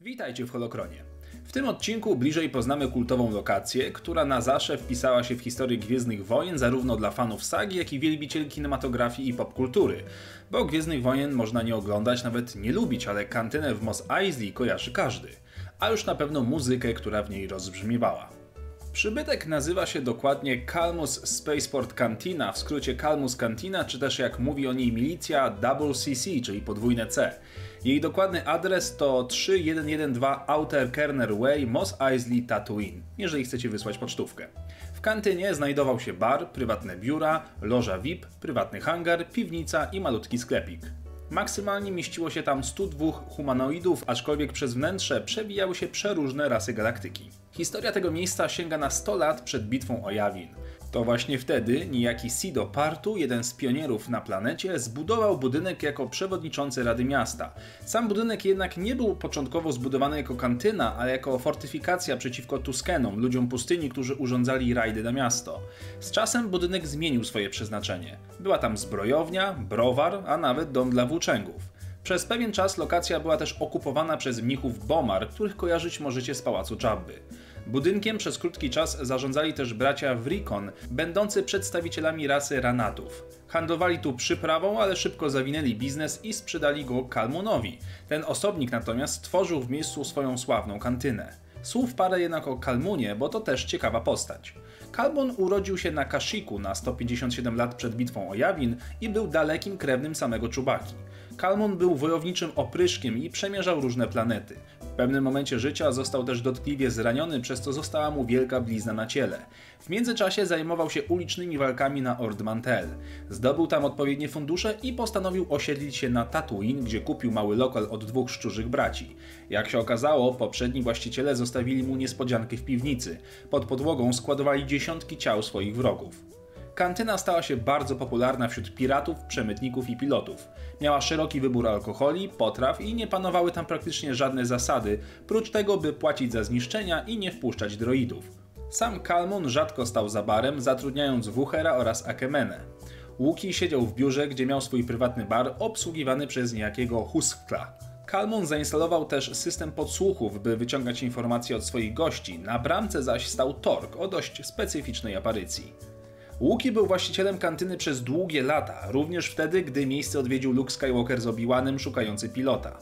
Witajcie w Holokronie. W tym odcinku bliżej poznamy kultową lokację, która na zawsze wpisała się w historię Gwiezdnych Wojen zarówno dla fanów sagi, jak i wielbicieli kinematografii i popkultury. Bo Gwiezdnych Wojen można nie oglądać, nawet nie lubić, ale kantynę w Mos Eisley kojarzy każdy. A już na pewno muzykę, która w niej rozbrzmiewała. Przybytek nazywa się dokładnie Calmus Spaceport Cantina, w skrócie Calmus Cantina, czy też jak mówi o niej milicja Double CC, czyli podwójne C. Jej dokładny adres to 3112 Outer Kerner Way, Mos Eisley, Tatooine, jeżeli chcecie wysłać pocztówkę. W kantynie znajdował się bar, prywatne biura, loża VIP, prywatny hangar, piwnica i malutki sklepik. Maksymalnie mieściło się tam 102 humanoidów, aczkolwiek przez wnętrze przewijały się przeróżne rasy galaktyki. Historia tego miejsca sięga na 100 lat przed bitwą o Jawin. To właśnie wtedy niejaki Sido Partu, jeden z pionierów na planecie, zbudował budynek jako przewodniczący Rady Miasta. Sam budynek jednak nie był początkowo zbudowany jako kantyna, ale jako fortyfikacja przeciwko Tuskenom, ludziom pustyni, którzy urządzali rajdy na miasto. Z czasem budynek zmienił swoje przeznaczenie. Była tam zbrojownia, browar, a nawet dom dla włóczęgów. Przez pewien czas lokacja była też okupowana przez mnichów Bomar, których kojarzyć możecie z pałacu Czabby. Budynkiem przez krótki czas zarządzali też bracia Wrikon, będący przedstawicielami rasy Ranatów. Handlowali tu przyprawą, ale szybko zawinęli biznes i sprzedali go Kalmunowi. Ten osobnik natomiast stworzył w miejscu swoją sławną kantynę. Słów parę jednak o Kalmunie, bo to też ciekawa postać. Kalmun urodził się na Kashiku na 157 lat przed bitwą o Jawin i był dalekim krewnym samego Czubaki. Kalmun był wojowniczym opryszkiem i przemierzał różne planety. Pewnym momencie życia został też dotkliwie zraniony, przez co została mu wielka blizna na ciele. W międzyczasie zajmował się ulicznymi walkami na Ord Mantell. Zdobył tam odpowiednie fundusze i postanowił osiedlić się na Tatooine, gdzie kupił mały lokal od dwóch szczurzych braci. Jak się okazało, poprzedni właściciele zostawili mu niespodziankę w piwnicy. Pod podłogą składowali dziesiątki ciał swoich wrogów. Kantyna stała się bardzo popularna wśród piratów, przemytników i pilotów. Miała szeroki wybór alkoholi, potraw i nie panowały tam praktycznie żadne zasady, prócz tego, by płacić za zniszczenia i nie wpuszczać droidów. Sam Kalmun rzadko stał za barem, zatrudniając Wuchera oraz Akemenę. Łuki siedział w biurze, gdzie miał swój prywatny bar obsługiwany przez niejakiego Huskla. Kalmun zainstalował też system podsłuchów, by wyciągać informacje od swoich gości, na bramce zaś stał Tork o dość specyficznej aparycji. Łuki był właścicielem kantyny przez długie lata, również wtedy, gdy miejsce odwiedził Luke Skywalker z Obi-Wanem szukający pilota.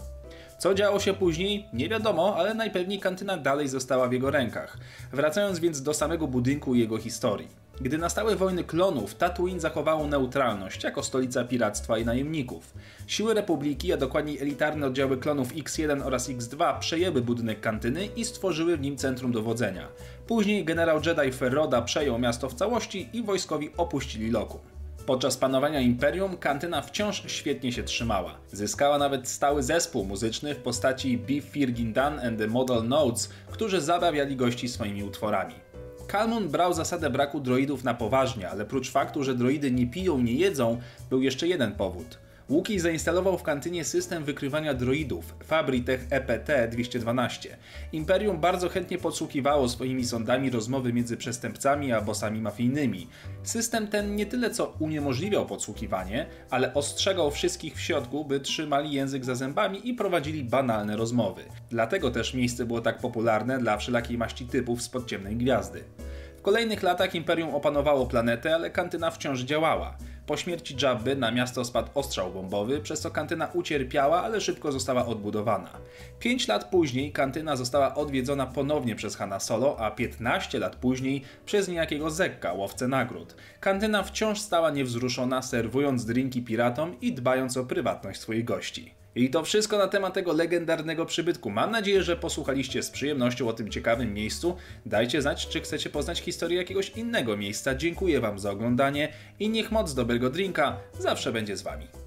Co działo się później? Nie wiadomo, ale najpewniej kantyna dalej została w jego rękach. Wracając więc do samego budynku i jego historii. Gdy nastały wojny klonów, Tatooine zachowało neutralność jako stolica piractwa i najemników. Siły Republiki, a dokładniej elitarne oddziały klonów X1 oraz X2 przejęły budynek kantyny i stworzyły w nim centrum dowodzenia. Później generał Jedi Ferroda przejął miasto w całości i wojskowi opuścili Lokum. Podczas panowania Imperium kantyna wciąż świetnie się trzymała. Zyskała nawet stały zespół muzyczny w postaci Beef Firgindan and the Model Notes, którzy zabawiali gości swoimi utworami. Kalmun brał zasadę braku droidów na poważnie, ale prócz faktu, że droidy nie piją, nie jedzą, był jeszcze jeden powód. Łuki zainstalował w kantynie system wykrywania droidów Fabritech E EPT-212. Imperium bardzo chętnie podsłuchiwało swoimi sondami rozmowy między przestępcami a bossami mafijnymi. System ten nie tyle co uniemożliwiał podsłuchiwanie, ale ostrzegał wszystkich w środku, by trzymali język za zębami i prowadzili banalne rozmowy. Dlatego też miejsce było tak popularne dla wszelakiej maści typów z podciemnej gwiazdy. W kolejnych latach Imperium opanowało planetę, ale kantyna wciąż działała. Po śmierci Jabby na miasto spadł ostrzał bombowy, przez co kantyna ucierpiała, ale szybko została odbudowana. 5 lat później kantyna została odwiedzona ponownie przez Hanna Solo, a 15 lat później przez niejakiego Zekka, łowcę nagród. Kantyna wciąż stała niewzruszona, serwując drinki piratom i dbając o prywatność swoich gości. I to wszystko na temat tego legendarnego przybytku. Mam nadzieję, że posłuchaliście z przyjemnością o tym ciekawym miejscu. Dajcie znać, czy chcecie poznać historię jakiegoś innego miejsca. Dziękuję Wam za oglądanie i niech moc dobrego drinka zawsze będzie z Wami.